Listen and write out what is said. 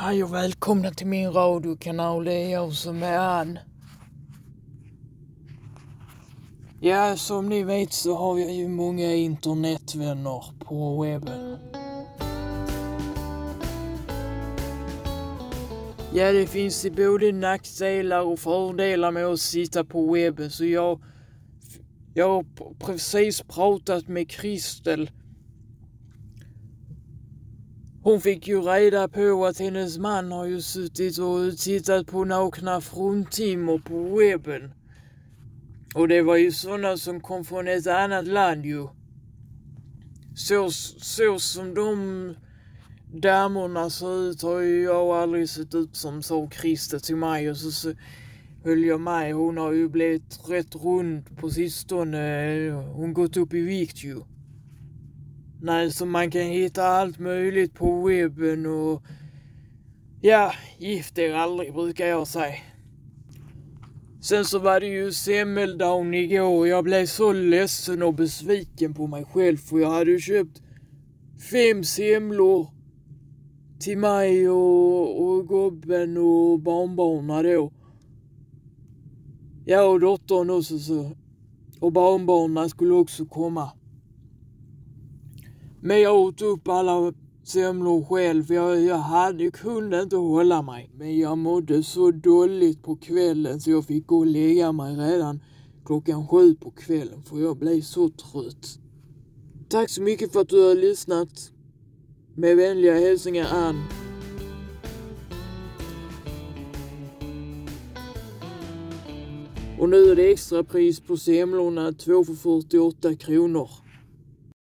Hej och välkomna till min radiokanal. Det är jag som är Ann. Ja, som ni vet så har jag ju många internetvänner på webben. Ja, det finns ju både nackdelar och fördelar med att sitta på webben så jag... Jag har precis pratat med Kristel hon fick ju reda på att hennes man har ju suttit och tittat på nakna fruntimmer på webben. Och det var ju sådana som kom från ett annat land ju. Så, så som de damerna ser ut har ju jag aldrig sett ut som sa Christer till mig och så, så höll jag med. Hon har ju blivit rätt rund på sistone. Hon gått upp i vikt ju. Nej, så man kan hitta allt möjligt på webben och... Ja, gift er aldrig brukar jag säga. Sen så var det ju semmeldagen igår och jag blev så ledsen och besviken på mig själv för jag hade köpt fem semlor till mig och, och gubben och barnbarnen då. Ja, och dottern också så. Och barnbarnen skulle också komma. Men jag åt upp alla semlor själv. Jag, jag hade, kunde inte hålla mig. Men jag mådde så dåligt på kvällen så jag fick gå och lägga mig redan klockan sju på kvällen för jag blev så trött. Tack så mycket för att du har lyssnat. Med vänliga hälsningar Ann. Och nu är det extrapris på semlorna, 2 för 48 kronor.